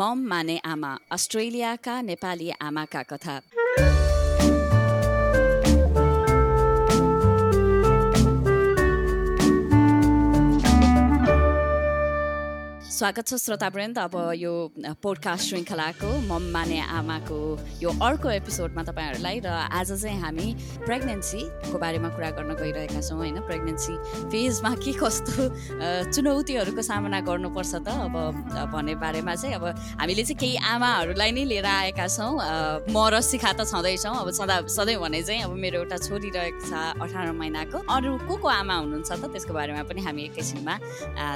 मम माने आमा अस्ट्रेलियाका नेपाली आमाका कथा। स्वागत छ श्रोतावृन्द। अब यो पोडकास्ट श्रृङ्खलाको मम माने आमाको यो अर्को एपिसोडमा तपाईँहरूलाई र आज चाहिँ हामी प्रेग्नेन्सीको बारेमा कुरा गर्न गइरहेका छौँ होइन? प्रेग्नेन्सी फेजमा के कस्तो चुनौतीहरूको सामना गर्नुपर्छ त? अब भन्ने बारेमा चाहिँ अब हामीले चाहिँ केही आमाहरूलाई नै लिएर आएका छौँ। म र सिखा त छँदैछौँ। अब सदा सधैँ भने चाहिँ अब मेरो एउटा छोरी रहेको छ अठार महिनाको। अरू को को आमा हुनुहुन्छ त? त्यसको बारेमा पनि हामी एकैछिनमा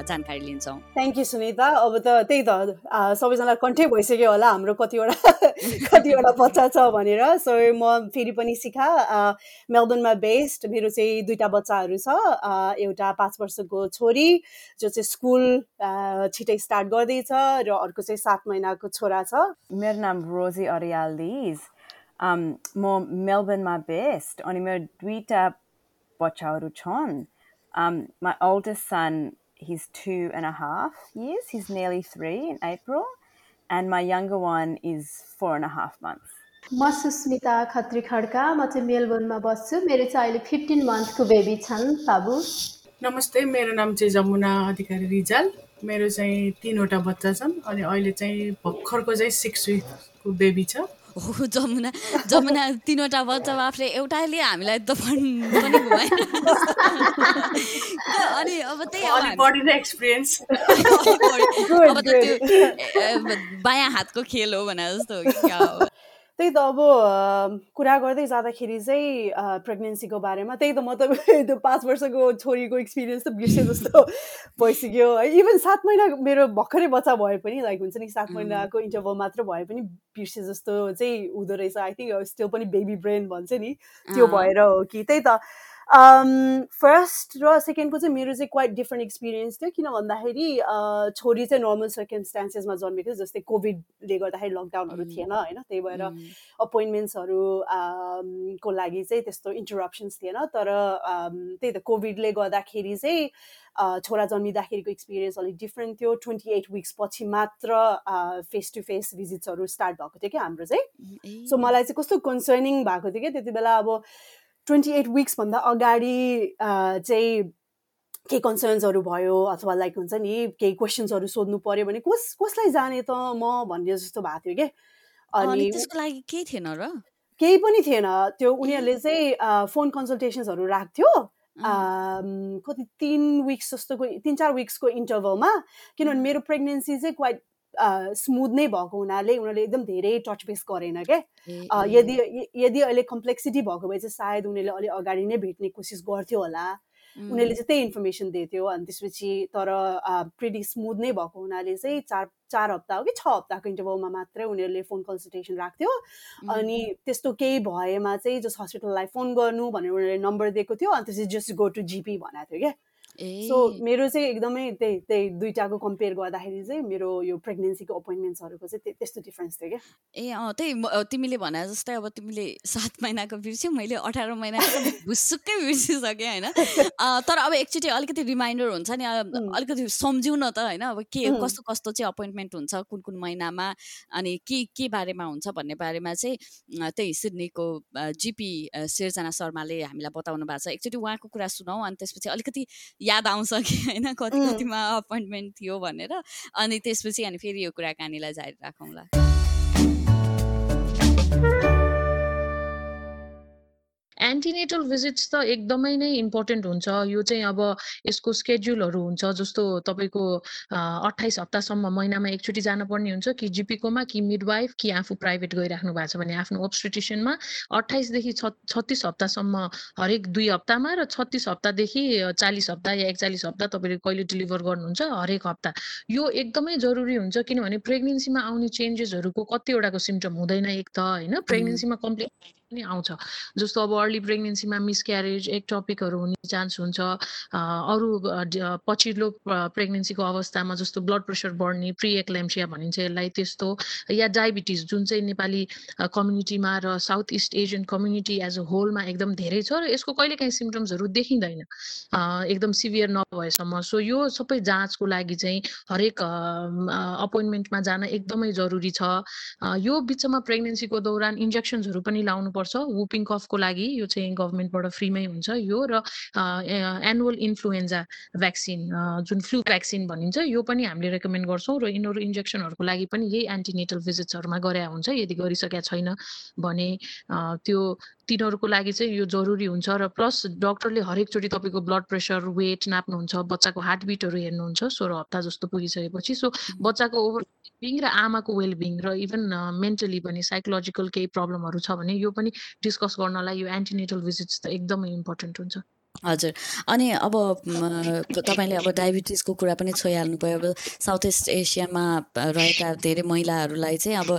जानकारी लिन्छौँ। थ्याङ्क यू सुनिता त अब त त्यही त सबैजनालाई कन्ठै भइसक्यो होला हाम्रो कतिवटा कतिवटा बच्चा छ भनेर। सो म फेरि पनि सिका मेलबर्नमा बेस्ड मेरो चाहिँ दुईवटा बच्चाहरू छ एउटा पाँच वर्षको छोरी जो चाहिँ स्कुल छिटै स्टार्ट गर्दैछ र अर्को चाहिँ सात महिनाको छोरा छ। मेरो नाम रोजी अरियाल दिज म मेलबर्नमा बेस्ट अनि मेरो दुईवटा बच्चाहरू छन्। My oldest son he's two and a half years. He's nearly three in April. And my younger one is four and a half months. म सुस्मिता खत्री खड्का म चाहिँ मेलबोर्नमा बस्छु मेरो चाहिँ अहिले फिफ्टिन मन्थको बेबी छन् बाबु नमस्ते मेरो नाम चाहिँ जमुना अधिकारी रिजाल मेरो चाहिँ तिनवटा बच्चा छन् अनि अहिले चाहिँ भर्खरको चाहिँ सिक्स विकको बेबी छ हो जमुना जमुना तिनवटा बच्चा बाफ्रे एउटाले हामीलाई त पनि घुमाएन अनि अब त्यही एक्सपिरियन्स अब त त्यो बायाँ हातको खेल हो भने जस्तो हो कि त्यही त अब कुरा गर्दै जाँदाखेरि चाहिँ प्रेग्नेन्सीको बारेमा त्यही त म त त्यो पाँच वर्षको छोरीको एक्सपिरियन्स त बिर्से जस्तो भइसक्यो। है इभन सात महिना मेरो भर्खरै बच्चा भए पनि लाइक हुन्छ नि सात महिनाको इन्टरभल मात्र भए पनि बिर्से जस्तो चाहिँ हुँदो रहेछ। आई थिङ्क स्टिल पनि बेबी ब्रेन भन्छ नि त्यो भएर हो कि। त्यही त। फर्स्ट र सेकेन्डको चाहिँ मेरो चाहिँ क्वाइट डिफ्रेन्ट एक्सपिरियन्स थियो किन भन्दाखेरि छोरी चाहिँ नर्मल सर्कमस्टान्सेसमा जन्मेको थियो जस्तै कोभिडले गर्दाखेरि लकडाउनहरू थिएन होइन? त्यही भएर अपोइन्टमेन्ट्सहरू को लागि चाहिँ त्यस्तो इन्टरप्सन्स थिएन। तर त्यही त कोभिडले गर्दाखेरि चाहिँ छोरा जन्मिँदाखेरिको एक्सपिरियन्स अलिक डिफ्रेन्ट थियो। ट्वेन्टी एट विक्स पछि मात्र फेस टु फेस भिजिट्सहरू स्टार्ट भएको थियो क्या हाम्रो चाहिँ। सो मलाई चाहिँ कस्तो कन्सर्निङ भएको थियो क्या त्यति बेला अब ट्वेन्टी एट विक्सभन्दा अगाडि चाहिँ केही कन्सर्न्सहरू भयो अथवा लाइक हुन्छ नि केही क्वेसन्सहरू सोध्नु पर्यो भने कस कसलाई जाने त म भन्ने जस्तो भएको थियो कि? अनि त्यसको लागि केही थिएन र? केही पनि थिएन। त्यो उनीहरूले चाहिँ फोन कन्सल्टेसन्सहरू राख्थ्यो। कति तिन विक्स जस्तोको तिन चार विक्सको इन्टरभलमा किनभने मेरो प्रेग्नेन्सी चाहिँ क्वाइट स्मुथ नै भएको हुनाले उनीहरूले एकदम धेरै टच बेस गरेन क्या यदि यदि अहिले कम्प्लेक्सिटी भएको भए चाहिँ सायद उनीहरूले अलिक अगाडि नै भेट्ने कोसिस गर्थ्यो होला। उनीहरूले चाहिँ त्यही इन्फर्मेसन दिएको अनि त्यसपछि तर प्रिटी स्मुथ नै भएको हुनाले चाहिँ चार चार हप्ता हो कि छ हप्ताको इन्टरभलमा मात्रै उनीहरूले फोन कन्सल्टेसन राख्थ्यो। अनि त्यस्तो केही भएमा चाहिँ जस हस्पिटललाई फोन गर्नु भनेर उनीहरूले नम्बर दिएको थियो अनि त्यसपछि जस्ट गो टु जिपी भनेको थियो क्या सो मेरो चाहिँ एकदमै त्यही त्यही दुइटाको कम्पेयर गर्दाखेरि चाहिँ मेरो यो प्रेग्नेन्सीको अपोइन्टमेन्ट्सहरूको चाहिँ त्यस्तो डिफ्रेन्स थियो क्या। ए अँ त्यही तिमीले भने जस्तै अब तिमीले सात महिनाको बिर्स्यौ मैले अठार महिनाको भुसुक्कै बिर्सिसकेँ होइन? तर अब एकचोटि अलिकति रिमाइन्डर हुन्छ नि अलिकति सम्झौँ न त होइन? अब के कस्तो कस्तो चाहिँ अपोइन्टमेन्ट हुन्छ कुन कुन महिनामा अनि के के बारेमा हुन्छ भन्ने बारेमा चाहिँ त्यही सिडनीको जिपी सिर्जना शर्माले हामीलाई बताउनु भएको छ। एकचोटि उहाँको कुरा सुनौँ अनि त्यसपछि अलिकति याद आउँछ कि होइन कति कतिमा अपोइन्टमेन्ट थियो भनेर। अनि त्यसपछि अनि फेरि यो कुराकानीलाई जारी राखौँला। एन्टिनेटल भिजिट्स त एकदमै नै इम्पोर्टेन्ट हुन्छ। यो चाहिँ अब यसको स्केड्युलहरू हुन्छ जस्तो तपाईँको अठाइस हप्तासम्म महिनामा एकचोटि जानुपर्ने हुन्छ कि जिपीकोमा कि मिडवाइफ कि आफू प्राइभेट गइराख्नु भएको छ भने आफ्नो ओब्स्ट्रिटिसनमा अठाइसदेखि छ छत्तिस हप्तासम्म हरेक दुई हप्तामा र छत्तिस हप्तादेखि चालिस हप्ता या एकचालिस हप्ता तपाईँले कहिले डेलिभर गर्नुहुन्छ हरेक हप्ता। यो एकदमै जरुरी हुन्छ किनभने प्रेग्नेन्सीमा आउने चेन्जेसहरूको कतिवटाको सिम्टम हुँदैन एक त होइन? प्रेग्नेन्सीमा कम्प्लिट पनि आउँछ। जस्तो अब अर्ली प्रेग्नेन्सीमा मिसक्यारेज एक टपिकहरू हुने चान्स हुन्छ। अरू पछिल्लो प्रेग्नेन्सीको अवस्थामा जस्तो ब्लड प्रेसर बढ्ने प्रि एक्लेम्सिया भनिन्छ यसलाई त्यस्तो या डायबिटिज जुन चाहिँ नेपाली कम्युनिटीमा र South East Asian community as a होलमा एकदम धेरै छ र यसको कहिलेकाहीँ सिम्टम्सहरू देखिँदैन। एकदम सिभियर नभएसम्म। सो यो सबै जाँचको लागि चाहिँ हरेक अपोइन्टमेन्टमा जान एकदमै जरुरी छ। यो बिचमा प्रेग्नेन्सीको दौरान इन्जेक्सन्सहरू पनि लाउनुपर्छ। वुपिङ कफको लागि यो चाहिँ गभर्मेन्टबाट फ्रीमै हुन्छ यो र एनुअल इन्फ्लुएन्जा भ्याक्सिन जुन फ्लु भ्याक्सिन भनिन्छ यो पनि हामीले रेकमेन्ड गर्छौँ र यिनीहरू इन्जेक्सनहरूको लागि पनि यही एन्टिनेटल भिजिट्सहरूमा गरे हुन्छ। यदि गरिसकेका छैन भने त्यो तिनीहरूको लागि चाहिँ यो जरुरी हुन्छ र प्लस डक्टरले हरेकचोटि तपाईँको ब्लड प्रेसर वेट नाप्नुहुन्छ बच्चाको हार्टबिटहरू हेर्नुहुन्छ सोह्र हप्ता जस्तो पुगिसकेपछि। सो बच्चाको ओभर बिङ र आमाको वेलबिङ र इभन मेन्टली पनि साइकोलोजिकल केही प्रब्लमहरू छ भने यो पनि डिस्कस गर्नलाई यो एन्टिनेटल भिजिट्स त एकदमै इम्पोर्टेन्ट हुन्छ। हजुर। अनि अब तपाईँले अब डायबिटिजको कुरा पनि छोइहाल्नु भयो अब साउथ इस्ट एसियामा रहेका धेरै महिलाहरूलाई चाहिँ अब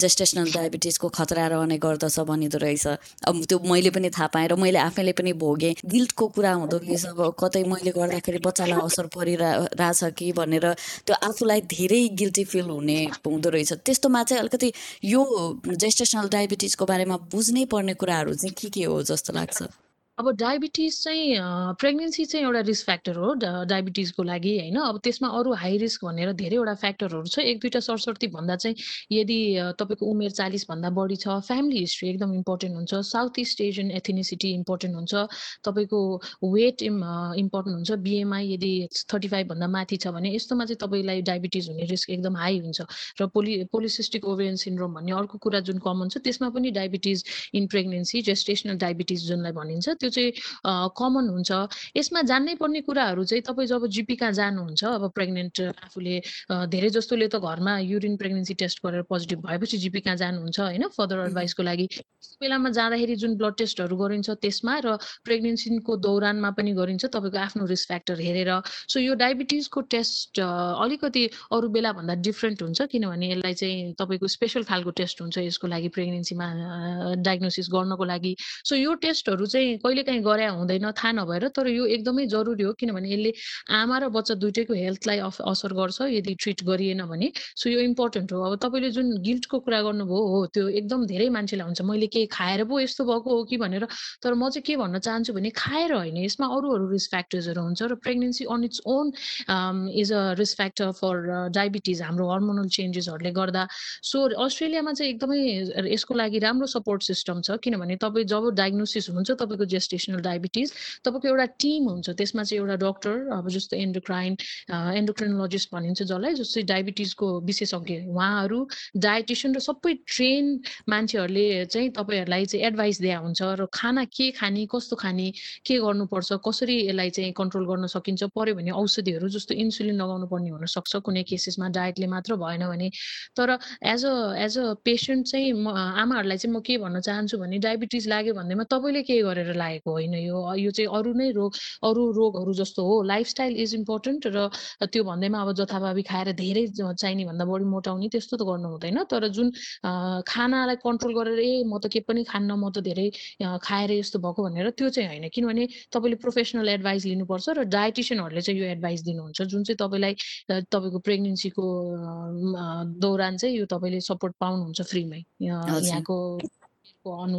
जेस्टेसनल डायबिटिजको खतरा रहने गर्दछ भनिँदो रहेछ। अब त्यो मैले पनि थाहा पाएँ र मैले आफैले पनि भोगेँ। गिल्टको कुरा हुँदो रहेछ। अब कतै मैले गर्दाखेरि बच्चालाई असर परिरहेछ कि भनेर त्यो आफूलाई धेरै गिल्टी फिल हुने हुँदो रहेछ। त्यस्तोमा चाहिँ अलिकति यो जेस्टेसनल डायबिटिजको बारेमा बुझ्नै पर्ने कुराहरू चाहिँ के के हो जस्तो लाग्छ? अब डायबिटिज चाहिँ प्रेग्नेन्सी चाहिँ एउटा रिस्क फ्याक्टर हो डायबिटिजको लागि होइन। अब त्यसमा अरू हाई रिस्क भनेर धेरैवटा फ्याक्टरहरू छ। एक दुईवटा सरस्वती भन्दा चाहिँ यदि तपाईँको उमेर चालिसभन्दा बढी छ फ्यामिली हिस्ट्री एकदम इम्पोर्टेन्ट हुन्छ। South east Asian ethnicity important हुन्छ। तपाईँको वेट इम् इम्पोर्टेन्ट हुन्छ। बिएमआई यदि थर्टी फाइभभन्दा माथि छ भने यस्तोमा चाहिँ तपाईँलाई डायबिटिज हुने रिस्क एकदम हाई हुन्छ। र पोलि पोलिसिस्टिक ओभेरियन सिन्ड्रोम भन्ने अर्को कुरा जुन कमन छ त्यसमा पनि diabetes in pregnancy gestational diabetes जुनलाई भनिन्छ त्यो चाहिँ कमन हुन्छ। यसमा जान्नै पर्ने कुराहरू चाहिँ तपाईँ जब जिपी कहाँ जानुहुन्छ अब प्रेग्नेन्ट आफूले धेरै जस्तोले त घरमा युरिन प्रेग्नेन्सी टेस्ट गरेर पोजिटिभ भएपछि जिपी कहाँ जानुहुन्छ होइन? फर्दर एडभाइसको लागि। बेलामा जाँदाखेरि जुन ब्लड टेस्टहरू गरिन्छ त्यसमा र प्रेग्नेन्सीको दौरानमा पनि गरिन्छ तपाईँको आफ्नो रिस्क फ्याक्टर हेरेर। सो यो डायबिटिजको टेस्ट अलिकति अरू बेलाभन्दा डिफ्रेन्ट हुन्छ किनभने यसलाई चाहिँ तपाईँको स्पेसल खालको टेस्ट हुन्छ यसको लागि प्रेग्नेन्सीमा डायग्नोसिस गर्नको लागि। सो यो टेस्टहरू चाहिँ कहिलेकाहीँ गरे हुँदैन थाहा नभएर तर यो एकदमै जरुरी हो किनभने यसले आमा र बच्चा दुइटैको हेल्थलाई असर गर्छ यदि ट्रिट गरिएन भने। सो यो इम्पोर्टेन्ट हो। अब तपाईँले जुन गिल्टको कुरा गर्नुभयो हो त्यो एकदम धेरै मान्छेलाई हुन्छ। मैले के खाएर पो यस्तो भएको हो कि भनेर तर म चाहिँ के भन्न चाहन्छु भने खाएर होइन। यसमा अरू अरू रिस्क फ्याक्टर्सहरू हुन्छ र pregnancy on its own is a risk factor for diabetes हाम्रो हर्मोनल चेन्जेसहरूले गर्दा। सो अस्ट्रेलियामा चाहिँ एकदमै यसको लागि राम्रो सपोर्ट सिस्टम छ किनभने तपाईँ जब डायग्नोसिस हुन्छ तपाईँको जेस्टेसनल डायबिटिज तपाईँको एउटा टिम हुन्छ त्यसमा चाहिँ एउटा डक्टर अब जस्तो एन्डोक्राइन एन्डोक्राइनोलोजिस्ट भनिन्छ जसलाई जस्तै डायबिटिजको विशेषज्ञ उहाँहरू डायटिसियन र सबै ट्रेन मान्छेहरूले चाहिँ तपाईँहरूलाई चाहिँ एडभाइस दिया हुन्छ र खाना के खाने कस्तो खाने के गर्नुपर्छ कसरी यसलाई चाहिँ कन्ट्रोल गर्न सकिन्छ पऱ्यो भने औषधिहरू जस्तो इन्सुलिन लगाउनु पर्ने हुनसक्छ कुनै केसेसमा डायटले मात्र भएन भने। तर as a as a patient चाहिँ म आमाहरूलाई चाहिँ म के भन्न चाहन्छु भने डायबिटिज लाग्यो भन्दैमा तपाईँले के गरेर लागेको होइन यो। यो चाहिँ अरू नै रोग अरू रोगहरू जस्तो हो। लाइफस्टाइल इज इम्पोर्टेन्ट र त्यो भन्दैमा अब जथाभावी खाएर धेरै चाहिने भन्दा बढी मोटाउने त्यस्तो त गर्नु हुँदैन। तर जुन खानालाई कन्ट्रोल गरेर ए म त के पनि खान्न म त धेरै खाएर यस्तो भएको भनेर त्यो चाहिँ होइन। किनभने तपाईँले प्रोफेसनल एडभाइस लिनुपर्छ र डायटिसियनहरूले चाहिँ यो एडभाइस दिनुहुन्छ। जुन चाहिँ तपाईँलाई तपाईँको प्रेग्नेन्सीको दौरान चाहिँ यो तपाईँले सपोर्ट पाउनुहुन्छ फ्रीमै। यहाँको अनु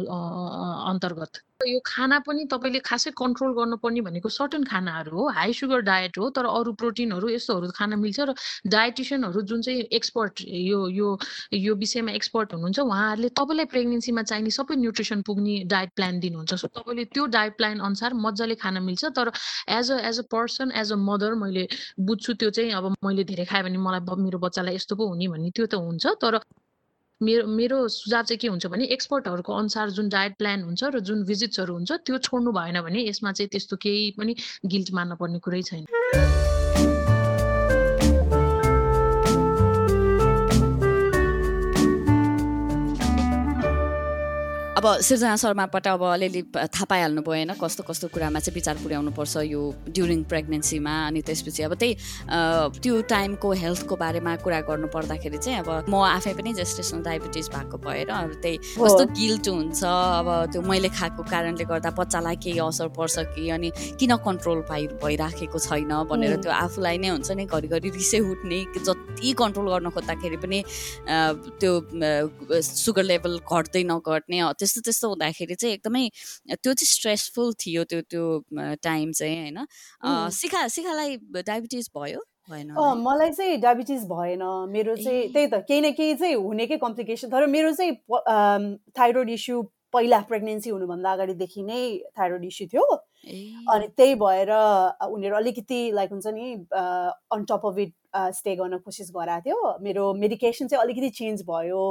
अन्तर्गत। यो खाना पनि तपाईँले खासै कन्ट्रोल गर्नुपर्ने भनेको सर्टन खानाहरू हो। हाई सुगर डायट हो तर अरू प्रोटिनहरू यस्तोहरू खान मिल्छ र डायटिसियनहरू जुन चाहिँ एक्सपर्ट यो यो यो विषयमा एक्सपर्ट हुनुहुन्छ उहाँहरूले तपाईँलाई प्रेग्नेन्सीमा चाहिने सबै न्युट्रिसन पुग्ने डायट प्लान दिनुहुन्छ। सो तपाईँले त्यो डायट प्लान अनुसार मजाले खान मिल्छ तर as a as a person as a mother मैले बुझ्छु त्यो चाहिँ अब मैले धेरै खाएँ भने मलाई मेरो बच्चालाई यस्तो पो हुने भन्ने त्यो त हुन्छ तर मेरो मेरो सुझाव चाहिँ के हुन्छ भने एक्सपर्टहरूको अनुसार जुन डायट प्लान हुन्छ र जुन भिजिट्सहरू हुन्छ त्यो छोड्नु भएन भने यसमा चाहिँ त्यस्तो केही पनि गिल्ट मान्नु पर्ने कुरै छैन। अब सृजना शर्माबाट अब अलिअलि थाहा पाइहाल्नु भएन कस्तो कस्तो कुरामा चाहिँ विचार पुर्याउनुपर्छ यो ड्युरिङ प्रेग्नेन्सीमा अनि त्यसपछि अब त्यही त्यो टाइमको हेल्थको बारेमा कुरा गर्नु पर्दाखेरि चाहिँ अब म आफै पनि जेस्टेसनल डायबिटिज भएको भएर अब त्यही कस्तो गिल्ट हुन्छ अब त्यो मैले खाएको कारणले गर्दा बच्चालाई केही असर पर्छ कि अनि किन कन्ट्रोल पाइ भइराखेको छैन भनेर त्यो आफूलाई नै हुन्छ नि घरिघरि रिसै उठ्ने जति कन्ट्रोल गर्न खोज्दाखेरि पनि त्यो सुगर लेभल घट्दै नघट्ने त्यस्तो त्यस्तो हुँदाखेरि चाहिँ एकदमै त्यो चाहिँ स्ट्रेसफुल थियो त्यो त्यो टाइम चाहिँ होइन। सिखा सिखालाई डायबिटिज भयो मलाई चाहिँ डायबिटिज भएन। मेरो चाहिँ त्यही त केही न केही चाहिँ हुनेकै कम्प्लिकेसन तर मेरो चाहिँ थाइरोइड इस्यु पहिला प्रेग्नेन्सी हुनुभन्दा अगाडिदेखि नै थाइरोइड इस्यु थियो। अनि त्यही भएर उनीहरू अलिकति लाइक हुन्छ नि on top of it stay गर्न कोसिस गराएको थियो। मेरो मेडिकेसन चाहिँ अलिकति चेन्ज भयो।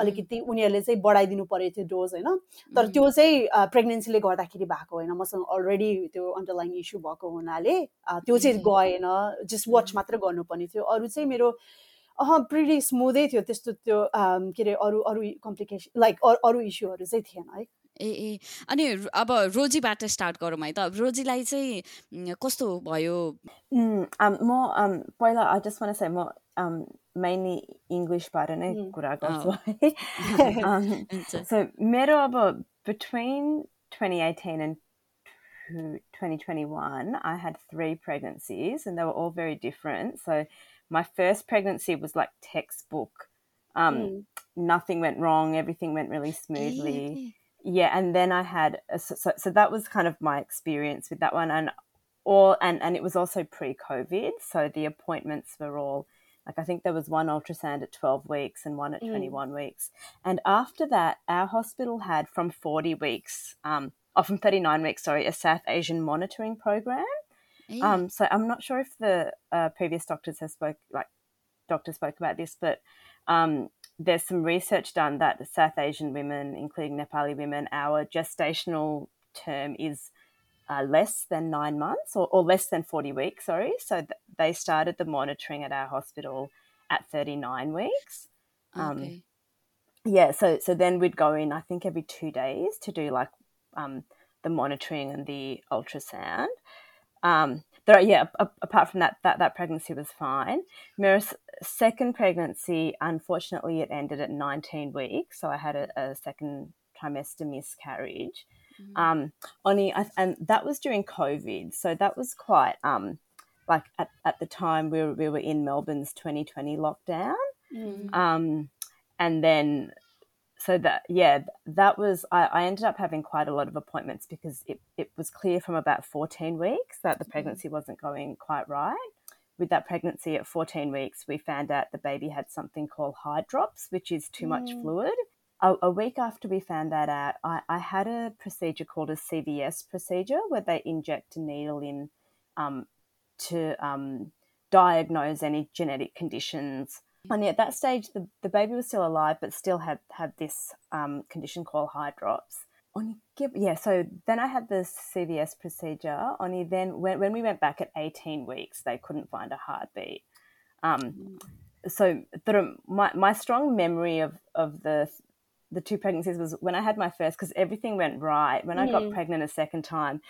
अलिकति उनीहरूले चाहिँ बढाइदिनु परेको थियो डोज होइन? तर त्यो चाहिँ प्रेग्नेन्सीले गर्दाखेरि भएको होइन। मसँग अलरेडी त्यो अन्डरलाइन इस्यु भएको हुनाले त्यो चाहिँ गएन। जस्ट वाच मात्र गर्नुपर्ने थियो। अरू चाहिँ मेरो अह प्रिटी स्मुथै थियो। त्यस्तो त्यो के अरे अरू अरू कम्प्लिकेसन लाइक अरू इस्युहरू चाहिँ थिएन है। ए ए अनि अब रोजीबाट स्टार्ट गरौँ है त रोजीलाई चाहिँ कस्तो भयो म पहिला आई जस्ट वान चाहिँ म मेनली इङ्ग्लिसबाट नै कुरा गर्छु है सो मेरो अब between 2018 and 2021 I had three pregnancies and they were all very different so my first pregnancy was like textbook. Um, mm. Nothing went wrong. Everything went really smoothly. Yeah, and then I had so, so, so that was kind of my experience with that one, and all and and it was also pre-COVID, so the appointments were all like I think there was one ultrasound at 12 weeks and one at mm. 21 weeks. And after that, our hospital had from 40 weeks, um, or from 39 weeks, sorry, a South Asian monitoring program. Um, so I'm not sure if the uh, previous doctors have spoke like doctors spoke about this, but um, there's some research done that South Asian women, including Nepali women, our gestational term is uh, less than nine months or, or, less than 40 weeks, sorry. So th- they started the monitoring at our hospital at 39 weeks. Um, okay. Yeah, so so then we'd go in, I think, every two days to do like um, the monitoring and the ultrasound. Um, there, yeah. apart from that, that that pregnancy was fine. Mira's second pregnancy, unfortunately, it ended at 19 weeks, so I had a, a second trimester miscarriage. Mm-hmm. Um, only, and that was during COVID, so that was quite um, like at, at the time we were, we were in Melbourne's 2020 lockdown. Mm-hmm. Um, and then so that yeah that was I, I, ended up having quite a lot of appointments because it, it was clear from about 14 weeks that the mm-hmm. pregnancy wasn't going quite right with that pregnancy at 14 weeks we found out the baby had something called hydrops which is too mm. much fluid a, a, week after we found that out I, I, had a procedure called a cvs procedure where they inject a needle in um, to um, diagnose any genetic conditions and at that stage, the, the baby was still alive, but still had had this um, condition called hydrops. Yeah, so then I had the CVS procedure. Only then, when, when we went back at 18 weeks, they couldn't find a heartbeat. Um, so the, my, my strong memory of, of the the two pregnancies was when I had my first, because everything went right. When I got mm. pregnant a second time,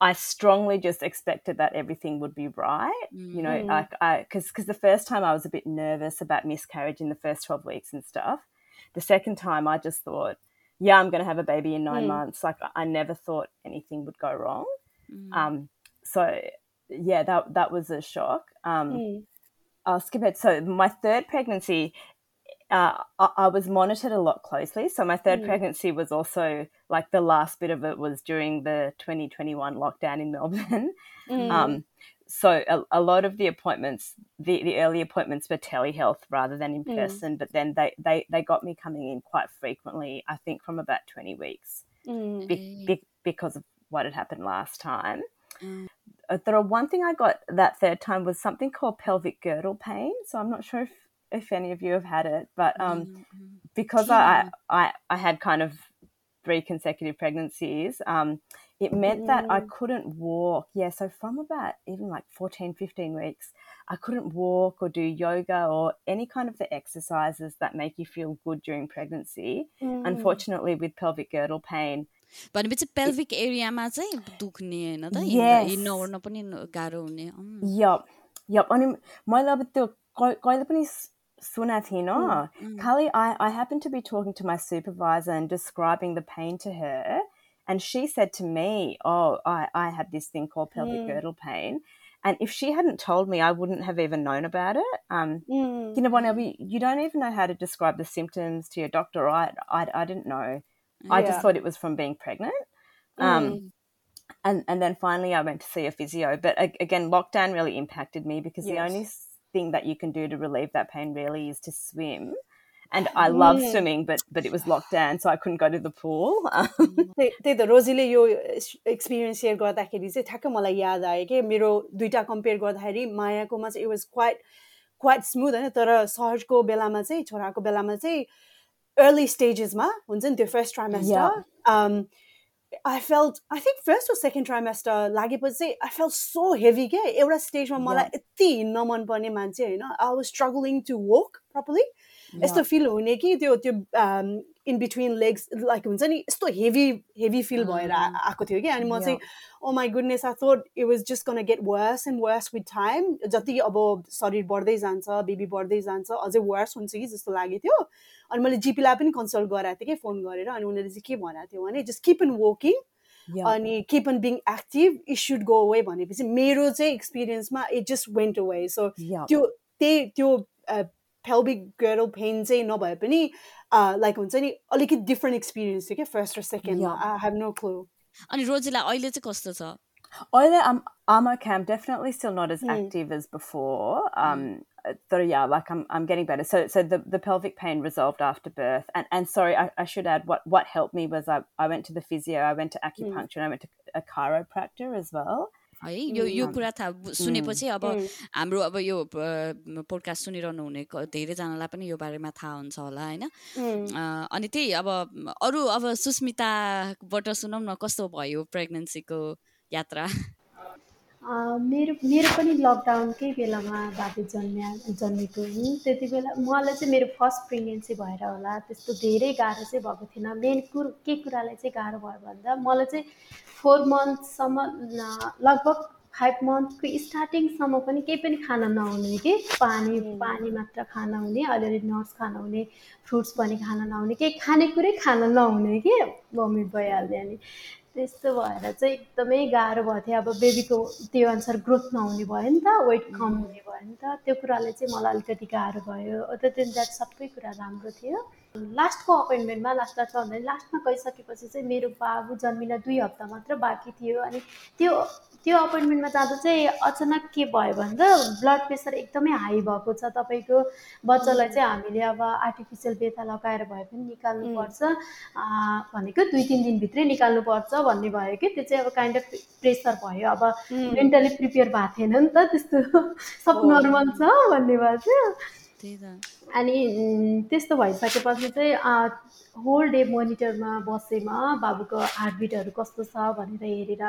I strongly just expected that everything would be right. Mm. You know, mm. like I because because the first time I was a bit nervous about miscarriage in the first twelve weeks and stuff. The second time I just thought, yeah, I'm going to have a baby in nine mm. months. Like I never thought anything would go wrong. Mm. Um, so yeah, that that was a shock. Um, mm. I'll skip it. So my third pregnancy, uh, I, I, was monitored a lot closely. So my third mm. pregnancy was also like the last bit of it was during the 2021 lockdown in Melbourne. Mm. Um, so a, a, lot of the appointments, the, the early appointments were telehealth rather than in mm. person. But then they, they, they got me coming in quite frequently. I think from about 20 weeks mm. be, be, because of what had happened last time. Mm. Uh, the one thing I got that third time was something called pelvic girdle pain. So I'm not sure if if any of you have had it, but um, mm-hmm. because yeah. I, I I had kind of three consecutive pregnancies, um, it meant that I Mm. couldn't walk. Yeah, so from about even like 14, 15 weeks, I couldn't walk or do yoga or any kind of the exercises that make you feel good during pregnancy. Mm. Unfortunately, with pelvic girdle pain, भनेपछि pelvic एरियामा चाहिँ दुख्ने होइन त Yes. हिँड्न ओर्न पनि न- गाह्रो हुने अँ। Yup, yup. अनि मैले अब त्यो क- कहिले पनि sunat hi na. Mm, mm. Kali, I, I happened to be talking to my supervisor and describing the pain to her. And she said to me, Oh, I, I had this thing called pelvic mm. girdle pain. And if she hadn't told me, I wouldn't have even known about it. Um, mm. You know, Bonelby, mm. you don't even know how to describe the symptoms to your doctor. I, I, I didn't know. Yeah. I just thought it was from being pregnant. Um, mm. and, and then finally, I went to see a physio. But again, lockdown really impacted me because yes. the only thing that you can do to relieve that pain really is to swim. And I love Mm. swimming, but but it was locked down, so I couldn't go to the pool. Um, त्यही त्यही त रोजीले यो experience share गर्दाखेरि चाहिँ ठ्याक्क मलाई याद आयो कि मेरो दुइटा कम्पेयर गर्दाखेरि मायाकोमा चाहिँ it was quite quite smooth होइन तर सहजको बेलामा चाहिँ छोराको बेलामा चाहिँ अर्ली स्टेजेसमा हुन्छ नि त्यो first trimester I felt I think first र सेकेन्ड ट्राइमेस्टर लागेपछि चाहिँ आई फेल्ट सो हेभी क्या एउटा स्टेजमा मलाई यति हिँड्न मनपर्ने मान्छे होइन I was struggling to walk properly यस्तो फिल हुने कि त्यो त्यो इन बिट्विन लेग्स लाइक हुन्छ नि यस्तो हेभी हेभी फिल भएर आएको थियो कि। अनि म चाहिँ ओ my goodness I thought it was just can get worse and worse with time जति अब शरीर बढ्दै जान्छ बेबी बढ्दै जान्छ अझै वर्स हुन्छ कि जस्तो लागेको थियो। अनि मैले जिपीलाई पनि कन्सल्ट गराएको थिएँ कि फोन गरेर। अनि उनीहरूले चाहिँ के भनेको थियो भने जस्ट किप इन वकिङ. अनि keeping being active it should go away भनेपछि मेरो चाहिँ एक्सपिरियन्समा it just went away so. त्यो त्यही त्यो फेल्बिक गर्ल पेन चाहिँ नभए पनि लाइक हुन्छ नि अलिकति डिफ्रेन्ट एक्सपिरियन्स थियो क्या फर्स्ट र सेकेन्डमा Yeah. I have no clue अनि रोजीलाई अहिले चाहिँ कस्तो छ Oile, I'm, I'm okay. I'm definitely still not as Mm. active as before. Um, so yeah, like I'm, I'm getting better. So, so the, the pelvic pain resolved after birth. And, and sorry, I, I should add what, what helped me was I, I went to the physio, I went to acupuncture, and I went to a chiropractor as well. है यो यो. कुरा थाहा सुनेपछि अब. हाम्रो अब यो पोडकास्ट सुनिरहनु हुने धेरैजनालाई पनि यो बारेमा थाहा हुन्छ होला होइन अनि त्यही अब अरू अब सुस्मिताबाट सुनौँ न कस्तो भयो प्रेग्नेन्सीको यात्रा मेरो मेरो पनि लकडाउनकै बेलामा बाबु जन्म्या जन्मेको हुँ। त्यति बेला मलाई चाहिँ मेरो फर्स्ट प्रेग्नेन्सी भएर होला। त्यस्तो धेरै गाह्रो चाहिँ भएको थिएन। मेन कुरो के कुरालाई चाहिँ गाह्रो भयो भन्दा मलाई चाहिँ फोर मन्थसम्म लगभग फाइभ मन्थको स्टार्टिङसम्म पनि केही पनि खाना नहुने कि? पानी पानी मात्र खाना हुने अलिअलि नट्स खाना हुने फ्रुट्स पनि खाना नहुने केही खानेकुरै खाना नहुने कि? भमिट भइहाल्ने अनि। त्यस्तो भएर चाहिँ एकदमै गाह्रो भएको थियो। अब बेबीको त्यो अनुसार ग्रोथ नहुने भयो नि त वेट कम हुने भयो नि त। त्यो कुराले चाहिँ मलाई अलिकति गाह्रो भयो। अदर देन सबै कुरा राम्रो थियो। लास्टको अपोइन्टमेन्टमा लास्ट लास्टमा भन्दा लास्टमा गइसकेपछि चाहिँ मेरो बाबु जन्मिन दुई हप्ता मात्र बाँकी थियो अनि त्यो त्यो अपोइन्टमेन्टमा जाँदा चाहिँ अचानक के भयो भन्दा ब्लड प्रेसर एकदमै हाई भएको छ तपाईँको बच्चालाई चाहिँ हामीले अब आर्टिफिसियल बेथा लगाएर भए पनि निकाल्नुपर्छ। भनेको दुई तिन दिनभित्रै निकाल्नुपर्छ भन्ने भयो कि त्यो चाहिँ अब काइन्ड अफ प्रेसर भयो। अब मेन्टली प्रिपेयर भएको थिएन नि त त्यस्तो। सब। नर्मल छ भन्ने भएको थियो अनि त्यस्तो भइसकेपछि चाहिँ होल डे मोनिटरमा बसेमा बाबुको हार्टबिटहरू कस्तो छ भनेर हेरेर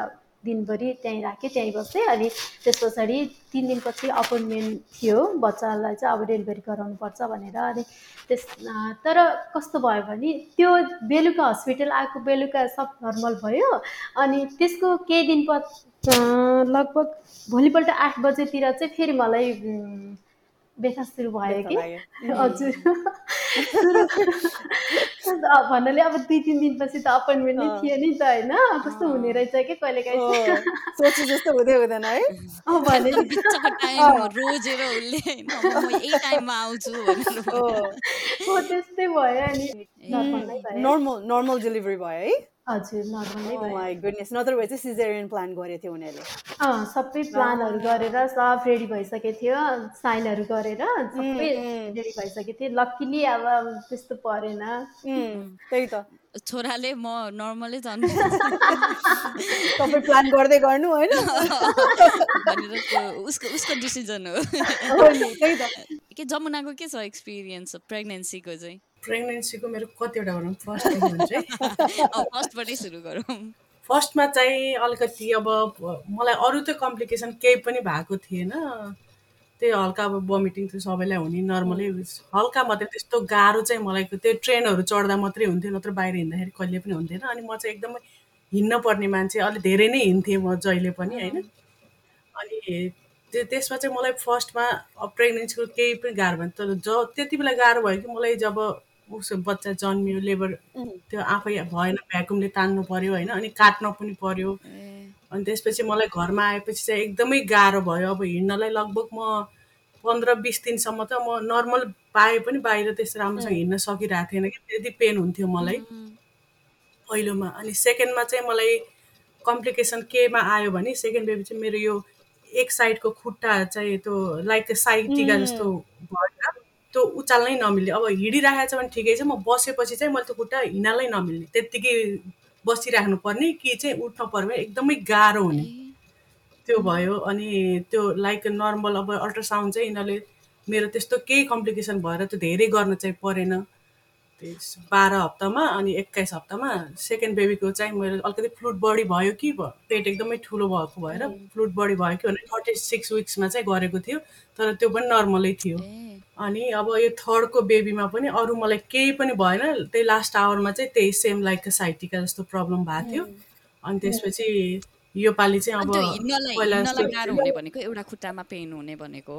दिनभरि त्यहीँ राखेँ त्यहीँ बसेँ। अनि त्यस पछाडि तिन दिनपछि अपोइन्टमेन्ट थियो बच्चालाई चाहिँ अब डेलिभरी गराउनुपर्छ भनेर। अनि त्यस तर कस्तो भयो भने त्यो बेलुका हस्पिटल आएको बेलुका सब नर्मल भयो। अनि त्यसको केही दिन लगभग भोलिपल्ट आठ बजेतिर चाहिँ फेरि मलाई व्यथा सुरु भयो कि हजुर। भन्नाले अब दुई तिन दिनपछि त अपोइन्टमेन्ट नै। थियो नि त होइन? कस्तो हुने रहेछ कि कहिले काहीँ? सोचे जस्तो हुँदै हुँदैन है। अब भने बिचको टाइम रोजेर उसले होइन, अब म यही टाइममा आउँछु भनेर हो त्यस्तै भयो अनि नर्मल नर्मल डेलिभरी भयो है। हजुर नर्मल माई गुडनेस नत्र भए चाहिँ सिजेरियन प्लान गरेको थियो उनीहरूले। अँ सबै प्लानहरू गरेर सब रेडी भइसकेको थियो। साइनहरू गरेर सबै उम्. रेडी भइसकेको थियो। लक्किली अब त्यस्तो परेन। उम्, त्यही त। छोराले म नर्मलै जन्म तपाईँ प्लान गर्दै गर्नु होइन? उसको उसको डिसिजन हो। त्यही त। के जमुनाको के छ एक्सपिरियन्स प्रेग्नेन्सीको चाहिँ? प्रेग्नेन्सीको मेरो कतिवटा भनौँ फर्स्ट भन्छु है फर्स्टबाटै सुरु गरौँ। फर्स्टमा चाहिँ अलिकति अब मलाई अरू त कम्प्लिकेसन केही पनि भएको थिएन। त्यही हल्का अब भमिटिङ त सबैलाई हुने नर्मलै हल्का मात्रै त्यस्तो गाह्रो चाहिँ मलाई त्यो ट्रेनहरू चढ्दा मात्रै हुन्थ्यो नत्र बाहिर हिँड्दाखेरि कहिले पनि हुन्थेन। अनि म चाहिँ एकदमै हिँड्न पर्ने मान्छे अलिक धेरै नै हिँड्थेँ म जहिले पनि होइन? अनि त्यो त्यसमा चाहिँ मलाई फर्स्टमा प्रेग्नेन्सीको केही पनि गाह्रो भएन तर ज त्यति बेला गाह्रो भयो कि मलाई जब उसो बच्चा जन्मियो लेबर त्यो आफै भएन भ्याकुमले तान्नु पर्यो होइन अनि काट्न पनि पर्यो। अनि त्यसपछि मलाई घरमा आएपछि चाहिँ एकदमै गाह्रो भयो। अब हिँड्नलाई लगभग म पन्ध्र बिस दिनसम्म त म नर्मल पाए पनि बाहिर त्यस्तो राम्रोसँग हिँड्न सकिरहेको थिएन कि त्यति पेन हुन्थ्यो मलाई। पहिलोमा। अनि सेकेन्डमा चाहिँ मलाई कम्प्लिकेसन केमा आयो भने सेकेन्ड बेबी चाहिँ मेरो यो एक साइडको खुट्टा चाहिँ त्यो लाइक साइड टिका जस्तो भएर त्यो उचाल्नै नमिल्ने। अब हिँडिरहेको छ भने ठिकै छ म बसेपछि चाहिँ मैले त्यो खुट्टा हिँड्नलाई नमिल्ने। त्यत्तिकै बसिराख्नु पर्ने कि चाहिँ उठ्न पर्ने एकदमै गाह्रो हुने। त्यो भयो अनि त्यो लाइक नर्मल अब अल्ट्रासाउन्ड चाहिँ यिनीहरूले मेरो त्यस्तो केही कम्प्लिकेसन भएर त्यो धेरै गर्न चाहिँ परेन। बाह्र हप्तामा अनि एक्काइस हप्तामा सेकेन्ड बेबीको चाहिँ मेरो अलिकति फ्लुट बडी भयो कि पेट एकदमै ठुलो भएको भएर फ्लुट बडी भयो कि भने थर्टी सिक्स विक्समा चाहिँ गरेको थियो तर त्यो पनि नर्मलै थियो। अनि अब यो थर्डको बेबीमा पनि अरू मलाई केही पनि भएन त्यही लास्ट आवरमा चाहिँ त्यही सेम लाइक साइटिका जस्तो प्रब्लम भएको थियो। अनि त्यसपछि योपालि चाहिँ अब भनेको एउटा खुट्टामा पेन हुने भनेको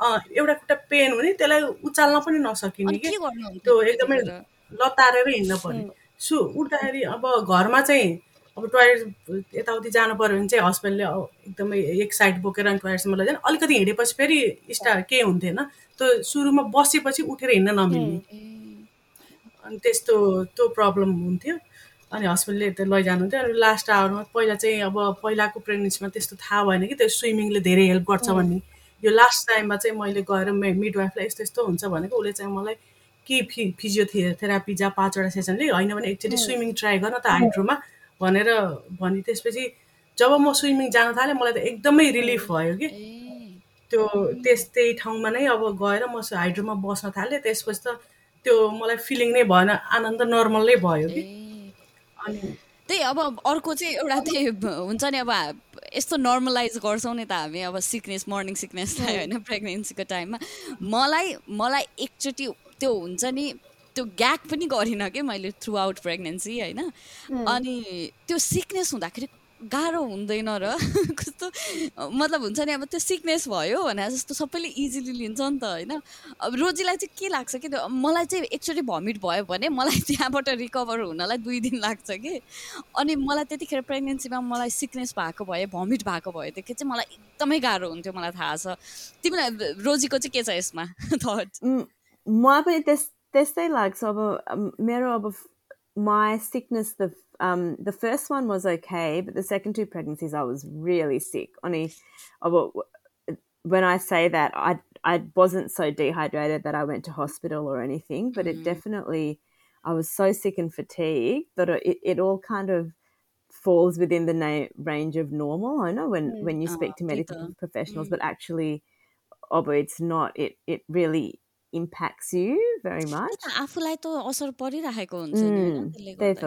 एउटा खुट्टा पेन हुने त्यसलाई उचाल्न पनि नसकिने कि? त्यो एकदमै लतारेर हिँड्न पर्ने। सु उठ्दाखेरि अब घरमा चाहिँ अब टोयलेट यताउति जानु पऱ्यो भने चाहिँ हस्बेन्डले एकदमै एक साइड बोकेर अनि टोयलेटसम्म लैजाने अलिकति हिँडेपछि फेरि स्टार केही हुन्थेन त्यो सुरुमा बसेपछि उठेर हिँड्न नमिल्ने। अनि त्यस्तो त्यो प्रब्लम हुन्थ्यो। अनि हस्बेन्डले त्यो लैजानुहुन्थ्यो। अनि लास्ट आवरमा पहिला चाहिँ अब पहिलाको प्रेग्नेन्सीमा त्यस्तो थाहा भएन कि त्यो स्विमिङले धेरै हेल्प गर्छ भन्ने। यो लास्ट टाइममा चाहिँ मैले गएर मिडवाइफलाई यस्तो यस्तो हुन्छ भनेको उसले चाहिँ मलाई कि फि फिजियोथेरापी जहाँ पाँचवटा सेसनले होइन भने एकचोटि स्विमिङ ट्राई गर्न त हाइड्रोमा भनेर भने त्यसपछि जब म स्विमिङ जान थालेँ मलाई त एकदमै रिलिफ भयो कि। त्यो त्यस त्यही ठाउँमा नै अब गएर म हाइड्रोमा बस्न थालेँ त्यसपछि त त्यो मलाई फिलिङ नै भएन आनन्द नर्मलै भयो कि। अनि त्यही अब अर्को चाहिँ एउटा त्यही हुन्छ नि अब यस्तो नर्मलाइज गर्छौँ नि त हामी अब सिकनेस मर्निङ सिकनेसलाई होइन प्रेग्नेन्सीको टाइममा मलाई मलाई एकचोटि त्यो हुन्छ नि त्यो ग्याक पनि गरिनँ कि मैले थ्रु आउट प्रेग्नेन्सी होइन अनि त्यो सिकनेस हुँदाखेरि गाह्रो हुँदैन र। कस्तो मतलब हुन्छ नि अब त्यो सिकनेस भयो भने जस्तो सबैले इजिली लिन्छ नि त होइन? अब रोजीलाई चाहिँ के लाग्छ कि मलाई चाहिँ एकचोटि भमिट भयो भने मलाई त्यहाँबाट रिकभर हुनलाई दुई दिन लाग्छ कि? अनि मलाई त्यतिखेर प्रेग्नेन्सीमा मलाई सिकनेस भएको भए भमिट भएको भएदेखि चाहिँ मलाई एकदमै गाह्रो हुन्थ्यो मलाई थाहा छ। तिमीलाई रोजीको चाहिँ के छ यसमा? थट मलाई पनि त्यस त्यस्तै लाग्छ। अब मेरो अब my sickness the um the first one was okay but the second two pregnancies i was really sick only when i say that i i wasn't so dehydrated that i went to hospital or anything but mm-hmm. it definitely i was so sick and fatigued that it, it all kind of falls within the na- range of normal i know when mm. when you speak oh, to medical professionals mm. but actually oh, but it's not it it really impacts you very much. आफूलाई त असर परिरहेको हुन्छ त्यही त।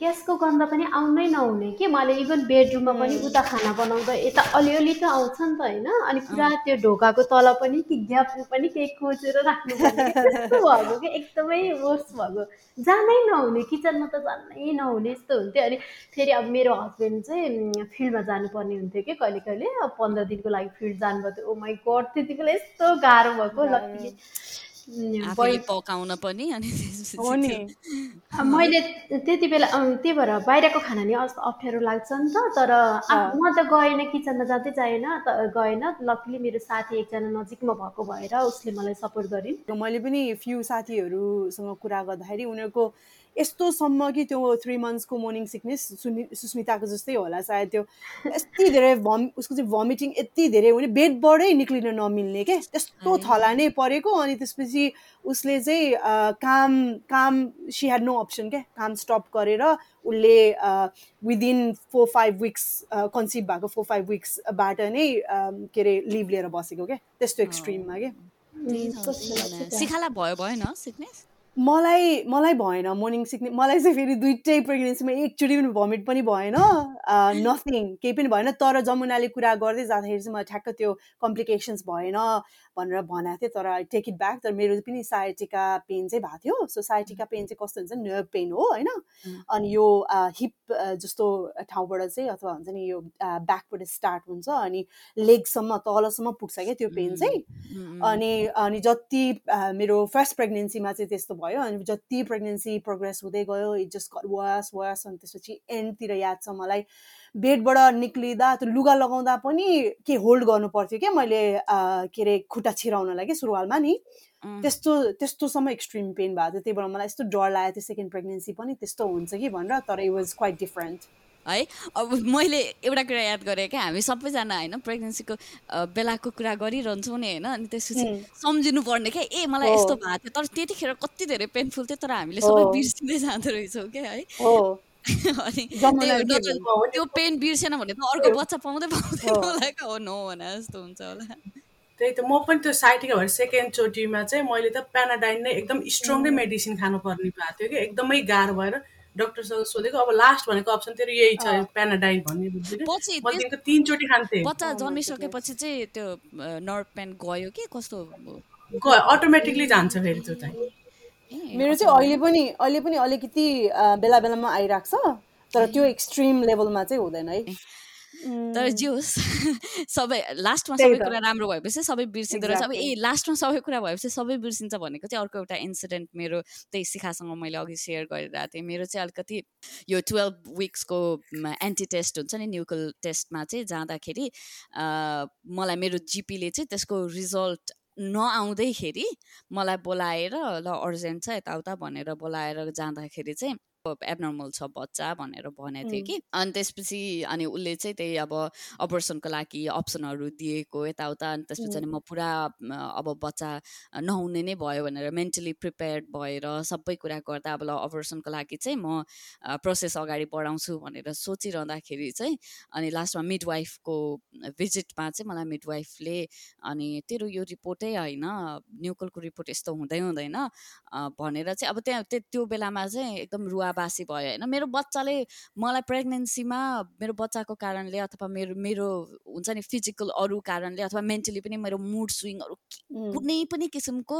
ग्यासको गन्ध पनि आउनै नहुने कि? मैले इभन बेडरुममा पनि उता खाना बनाउँदा यता अलिअलि त आउँछ नि त होइन। अनि पुरा त्यो ढोकाको तल पनि कि ग्याप पनि केही खोजेर राख्नु भएको कि? एकदमै वर्स भएको। जानै नहुने किचनमा त जानै नहुने यस्तो हुन्थ्यो। अनि फेरि अब मेरो हस्बेन्ड चाहिँ फिल्डमा जानुपर्ने हुन्थ्यो कि? कहिले कहिले अब पन्ध्र दिनको लागि फिल्ड जानुभएको थियो। ओ माई गड त्यति बेला यस्तो गाह्रो भएको। पकाउन पनि अनि मैले त्यति बेला त्यही भएर बाहिरको खाना नि अप्ठ्यारो लाग्छ नि त तर म त गएन किचनमा जाँदै जाएन गएन। लकली मेरो साथी एकजना नजिकमा भएको भएर उसले मलाई सपोर्ट गरिन्। मैले पनि फ्यु साथीहरूसँग कुरा गर्दाखेरि उनीहरूको यस्तोसम्म कि त्यो थ्री मन्थ्सको मर्निङ सिकनेस सुनि सुस्मिताको जस्तै होला सायद त्यो यति धेरै भम उसको चाहिँ भमिटिङ यति धेरै हुने बेडबाटै निक्लिन नमिल्ने क्या त्यस्तो थला नै परेको अनि त्यसपछि उसले चाहिँ काम काम सी ह्याड नो अप्सन क्या काम स्टप गरेर उसले within four five weeks conceive भएको फोर फाइभ विक्सबाट नै के अरे लिभ लिएर बसेको क्या त्यस्तो एक्सट्रिममा क्या सिखाला भयो भएन सिकनेस मलाई मलाई भएन मर्निङ सिकनेस मलाई चाहिँ फेरि दुइटै प्रेग्नेन्सीमा एकचोटि पनि भमिट पनि भएन नथिङ केही पनि भएन तर जमुनाले कुरा गर्दै जाँदाखेरि चाहिँ मलाई ठ्याक्क त्यो कम्प्लिकेसन्स भएन भनेर भनेको थिएँ तर आई टेक इट ब्याक तर मेरो पनि साइटिका पेन चाहिँ भएको थियो। सो साइटिका पेन चाहिँ कस्तो हुन्छ नर्भ पेन हो होइन? अनि यो हिप जस्तो ठाउँबाट चाहिँ अथवा हुन्छ नि यो ब्याकबाट स्टार्ट हुन्छ अनि लेगसम्म तलसम्म पुग्छ क्या त्यो पेन चाहिँ। अनि अनि जति मेरो फर्स्ट प्रेग्नेन्सीमा चाहिँ त्यस्तो भयो अनि जति प्रेग्नेन्सी प्रोग्रेस हुँदै गयो इट जस्ट वास वास अनि त्यसपछि एन्डतिर याद छ मलाई। बेडबाट निक्लिँदा त्यो लुगा लगाउँदा पनि के होल्ड गर्नु पर्थ्यो क्या मैले के अरे खुट्टा छिराउनलाई कि सुरुवालमा नि। त्यस्तो त्यस्तोसम्म एक्सट्रिम पेन भएको थियो। त्यही भएर मलाई यस्तो डर लागेको थियो सेकेन्ड प्रेग्नेन्सी पनि त्यस्तो हुन्छ कि भनेर तर इट वाज क्वाइट डिफरेन्ट है? अब मैले एउटा कुरा याद गरेँ क्या हामी सबैजना होइन प्रेग्नेन्सीको बेलाको कुरा गरिरहन्छौँ नि होइन अनि त्यसपछि सम्झिनु पर्ने क्या ए मलाई यस्तो भएको थियो। तर त्यतिखेर कति धेरै पेनफुल थियो तर हामीले सबै बिर्सिँदै जाँदो रहेछौँ क्या है। त्यो पेन बिर्सेन भने त अर्को बच्चा पाउँदै पाउँदैन होला हो नो भने जस्तो हुन्छ होला। त्यही त म पनि त्यो साइटिका भएर सेकेन्ड चोटिमा चाहिँ मैले त प्यानाडाइन नै एकदम स्ट्रङ नै मेडिसिन खानु पर्ने भएको थियो कि एकदमै गाह्रो भएर डक्टरसँग सोधेको अब लास्ट भनेको अप्सन तेरो यही छ प्यानाडाइन भन्ने बुझ्दैन तिनचोटि खान्थेँ बच्चा जन्मिसकेपछि चाहिँ त्यो नर्भ पेन गयो कि कस्तो? गयो अटोमेटिकली जान्छ फेरि त्यो चाहिँ। मेरो चाहिँ अहिले पनि अहिले पनि अलिकति बेला बेलामा आइरहेको छ तर त्यो एक्सट्रिम लेभलमा चाहिँ हुँदैन है। तर जे होस् सबै लास्टमा सबै कुरा राम्रो भएपछि सबै बिर्सिँदो रहेछ। अब ए लास्टमा सबै कुरा भएपछि सबै बिर्सिन्छ भनेको चाहिँ अर्को एउटा इन्सिडेन्ट मेरो त्यही शिखासँग मैले अघि सेयर गरिरहेको थिएँ। मेरो चाहिँ अलिकति यो टुवेल्भ विक्सको एन्टी टेस्ट हुन्छ नि न्युकल टेस्टमा चाहिँ जाँदाखेरि मलाई मेरो जिपीले चाहिँ त्यसको रिजल्ट नआउँदैखेरि मलाई बोलाएर ल अर्जेन्ट छ यताउता भनेर बोलाएर जाँदाखेरि चाहिँ एबनर्मल छ बच्चा भनेर भनेको थियो कि। अनि त्यसपछि अनि उसले चाहिँ त्यही अब अपरेसनको लागि अप्सनहरू दिएको यताउता। अनि त्यसपछि अनि म पुरा अब बच्चा नहुने नै भयो भनेर मेन्टली प्रिपेयर्ड भएर सबै कुरा गर्दा अब ल अपरेसनको लागि चाहिँ म प्रोसेस अगाडि बढाउँछु भनेर सोचिरहँदाखेरि चाहिँ अनि लास्टमा मिडवाइफको भिजिटमा चाहिँ मलाई मिडवाइफले अनि तेरो यो रिपोर्टै होइन न्युकलको रिपोर्ट यस्तो हुँदै हुँदैन भनेर चाहिँ अब त्यहाँ त्यो बेलामा चाहिँ एकदम रुवा बासी भयो होइन? मेरो बच्चाले मलाई प्रेग्नेन्सीमा मेरो बच्चाको कारणले अथवा मेरो मेरो हुन्छ नि फिजिकल अरू कारणले अथवा मेन्टली पनि मेरो मुड स्विङहरू कुनै पनि किसिमको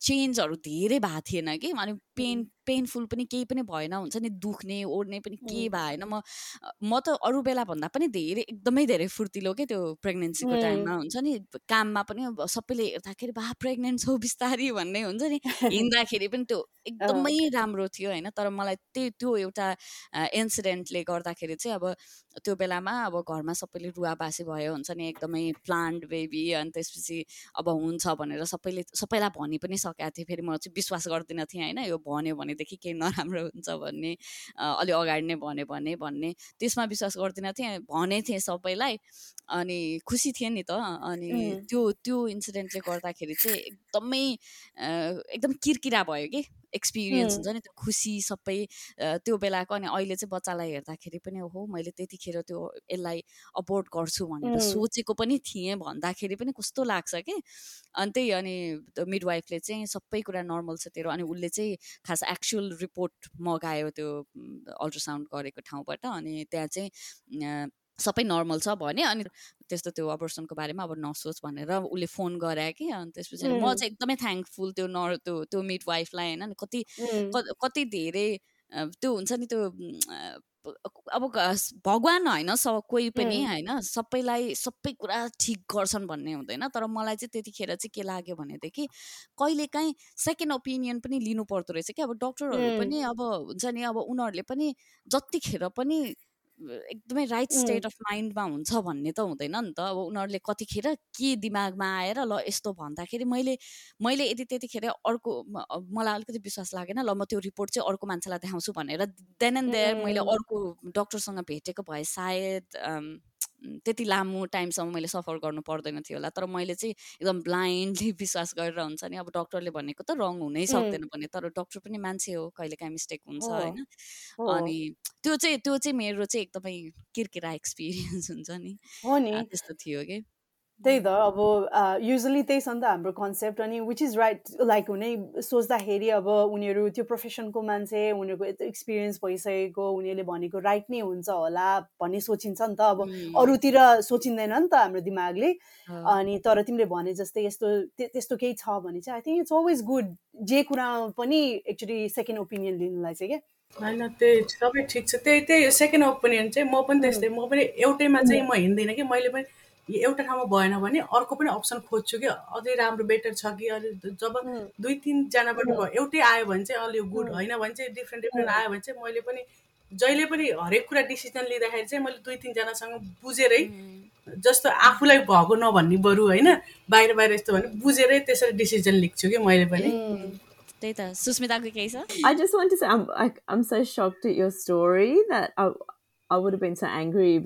चेन्जहरू धेरै भएको थिएन कि? अनि पेन पेनफुल पनि केही पनि भएन हुन्छ नि? दुख्ने ओढ्ने पनि केही भएन। म म त अरू बेला भन्दा पनि धेरै एकदमै धेरै फुर्तिलो के त्यो प्रेग्नेन्सीको टाइममा हुन्छ नि? काममा पनि सबैले हेर्दाखेरि बा प्रेग्नेन्ट छौ बिस्तारी भन्ने हुन्छ नि? हिँड्दाखेरि पनि त्यो एकदमै राम्रो थियो होइन? तर मलाई त्यही त्यो एउटा इन्सिडेन्टले गर्दाखेरि चाहिँ अब त्यो बेलामा अब घरमा सबैले रुवाबासी भयो हुन्छ नि? एकदमै प्लान्ट बेबी अनि त्यसपछि अब हुन्छ भनेर सबैले सबैलाई भनि पनि सकेको थिएँ। फेरि म चाहिँ विश्वास गर्दिनँ थिएँ होइन? यो भन्यो भनेदेखि केही नराम्रो हुन्छ भन्ने अलि अगाडि नै भन्यो भने भन्ने त्यसमा विश्वास गर्दिनँ थिएँ भने थिएँ सबैलाई अनि खुसी थिएँ नि त अनि त्यो त्यो इन्सिडेन्टले गर्दाखेरि चाहिँ एकदमै एकदम किरकिरा भयो कि। एक्सपिरियन्स हुन्छ नि त्यो खुसी सबै त्यो बेलाको अनि अहिले चाहिँ बच्चालाई हेर्दाखेरि पनि हो मैले त्यतिखेर त्यो यसलाई अपोर्ट गर्छु भनेर सोचेको पनि थिएँ भन्दाखेरि पनि कस्तो लाग्छ कि? अनि त्यही अनि मिडवाइफले चाहिँ सबै कुरा नर्मल छ तेरो अनि उसले चाहिँ खास एक्चुअल रिपोर्ट मगायो त्यो अल्ट्रासाउन्ड गरेको ठाउँबाट अनि त्यहाँ चाहिँ सबै नर्मल छ भने अनि त्यस्तो त्यो अपर्सनको बारेमा अब नसोच भनेर उसले फोन गरायो कि अनि त्यसपछि म चाहिँ एकदमै थ्याङ्कफुल त्यो न त्यो त्यो मिड वाइफलाई होइन कति कति धेरै त्यो हुन्छ नि त्यो अब भगवान् होइन स कोही पनि होइन सबैलाई सबै कुरा ठिक गर्छन् भन्ने हुँदैन। तर मलाई चाहिँ त्यतिखेर चाहिँ के लाग्यो भनेदेखि कहिलेकाहीँ सेकेन्ड ओपिनियन पनि लिनु पर्दो रहेछ कि अब डक्टरहरू पनि अब हुन्छ नि अब उनीहरूले पनि जतिखेर पनि एकदमै राइट स्टेट अफ माइन्डमा हुन्छ भन्ने त हुँदैन नि त। अब उनीहरूले कतिखेर के दिमागमा आएर ल यस्तो भन्दाखेरि मैले मैले यदि त्यतिखेर अर्को मलाई अलिकति विश्वास लागेन ल म त्यो रिपोर्ट चाहिँ अर्को मान्छेलाई देखाउँछु भनेर देन एन्ड देयर मैले अर्को डक्टरसँग भेटेको भए सायद त्यति लामो टाइमसम्म मैले सफर गर्नु पर्दैन थियो होला। तर मैले चाहिँ एकदम ब्लाइन्डली विश्वास गरेर हुन्छ नि अब डक्टरले भनेको त रङ हुनै सक्दैन भने तर डक्टर पनि मान्छे हो कहिले काहीँ मिस्टेक हुन्छ होइन। अनि त्यो चाहिँ त्यो चाहिँ मेरो चाहिँ एकदमै किरकिरा एक्सपिरियन्स हुन्छ नि। त्यस्तो थियो कि? त्यही त अब युजली त्यही छ नि त हाम्रो कन्सेप्ट अनि विच इज राइट लाइक हुने सोच्दाखेरि अब उनीहरू त्यो प्रोफेसनको मान्छे उनीहरूको यस्तो एक्सपिरियन्स भइसकेको उनीहरूले भनेको राइट नै हुन्छ होला भन्ने सोचिन्छ नि त। अब अरूतिर सोचिँदैन नि त हाम्रो दिमागले। अनि तर तिमीले भने जस्तै यस्तो त्यस्तो केही छ भने चाहिँ I think it's always good जे कुरा पनि एक्चुली सेकेन्ड ओपिनियन लिनुलाई चाहिँ क्या। होइन त्यही सबै ठिक छ। त्यही त्यही सेकेन्ड ओपिनियन चाहिँ म पनि त्यस्तै म पनि एउटैमा चाहिँ म हिँड्दिनँ कि मैले पनि एउटा ठाउँमा भएन भने अर्को पनि अप्सन खोज्छु कि अझै राम्रो बेटर छ कि अलि जब दुई तिनजनाबाट भयो एउटै आयो भने चाहिँ अलि गुड होइन भने चाहिँ डिफ्रेन्ट डिफ्रेन्ट आयो भने चाहिँ मैले पनि जहिले पनि हरेक कुरा डिसिजन लिँदाखेरि चाहिँ मैले दुई तिनजनासँग बुझेरै जस्तो आफूलाई भएको नभन्ने बरु होइन बाहिर बाहिर यस्तो भने बुझेरै त्यसरी डिसिजन लिन्छु कि मैले पनि। त्यही त। सुस्मिताको केही छ? I just want to say I'm I, I'm so shocked at your story that I I would have been so angry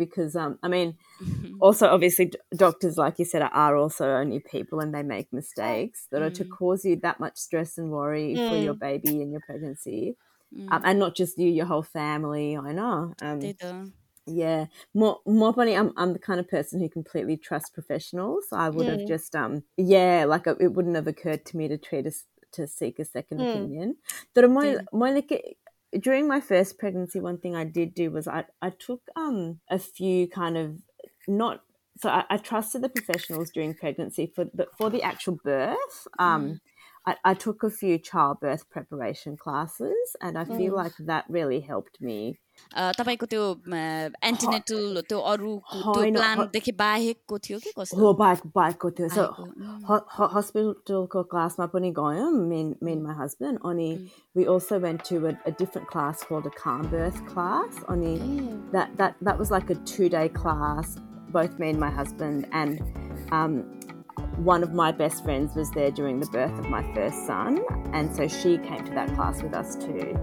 also obviously doctors like you said are also only people and they make mistakes that mm. are to mm. cause you that much stress and worry mm. for your mm. baby and your pregnancy um, mm. um, and not just you your whole family i know um, yeah. More more funny I'm, I'm the kind of person who completely trusts professionals. I would have just um yeah like a, it wouldn't have occurred to me to treat a, to seek a second mm. opinion. But my my like eh, during my first pregnancy, one thing I did do was I, I took um a few kind of not so I, I trusted the professionals during pregnancy for but for the actual birth um mm. I, I, took a few childbirth preparation classes and I feel mm. like that really helped me तपाईँको त्यो antenatal त्यो अरू त्यो प्लानदेखि बाहेकको थियो कि कस्तो हो बाहेक बाहेकको थियो सो हस्पिटलको क्लासमा पनि गयौँ मेन मेन माई हस्बेन्ड अनि we also went to a, a different class called a calm birth class only that that that was like a two day class both me and my husband and um, one of my best friends was there during the birth of my first son and so she came to that class with us too.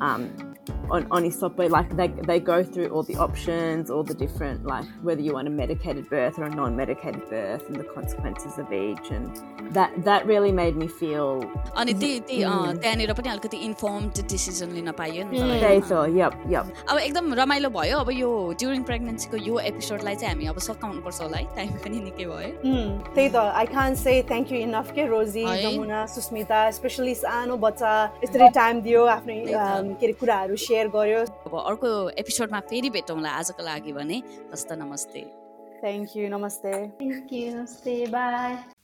Um, on, on Isopo, like they, they go through all the options, all the different, like whether you want a medicated birth or a non-medicated birth and the consequences of each. And that that really made me feel... अनि त्यही त्यही त्यहाँनिर पनि अलिकति informed decision लिन पाइयो नि त्यही त यप यप अब एकदम रमाइलो भयो अब यो ड्युरिङ प्रेग्नेन्सीको यो एपिसोडलाई चाहिँ हामी अब सकाउनु पर्छ होला है टाइम पनि निकै भयो त्यही त आई कान से थ्याङ्क यू इनफ के रोजी जमुना सुस्मिता स्पेसली सानो बच्चा यसरी टाइम दियो आफ्नो के अरे कुराहरू सेयर सेयर गर्यो। अब अर्को एपिसोडमा फेरि भेटौँला आजको लागि भने। हस्त नमस्ते। थ्याङ्क यू नमस्ते। थ्याङ्क यू नमस्ते बाई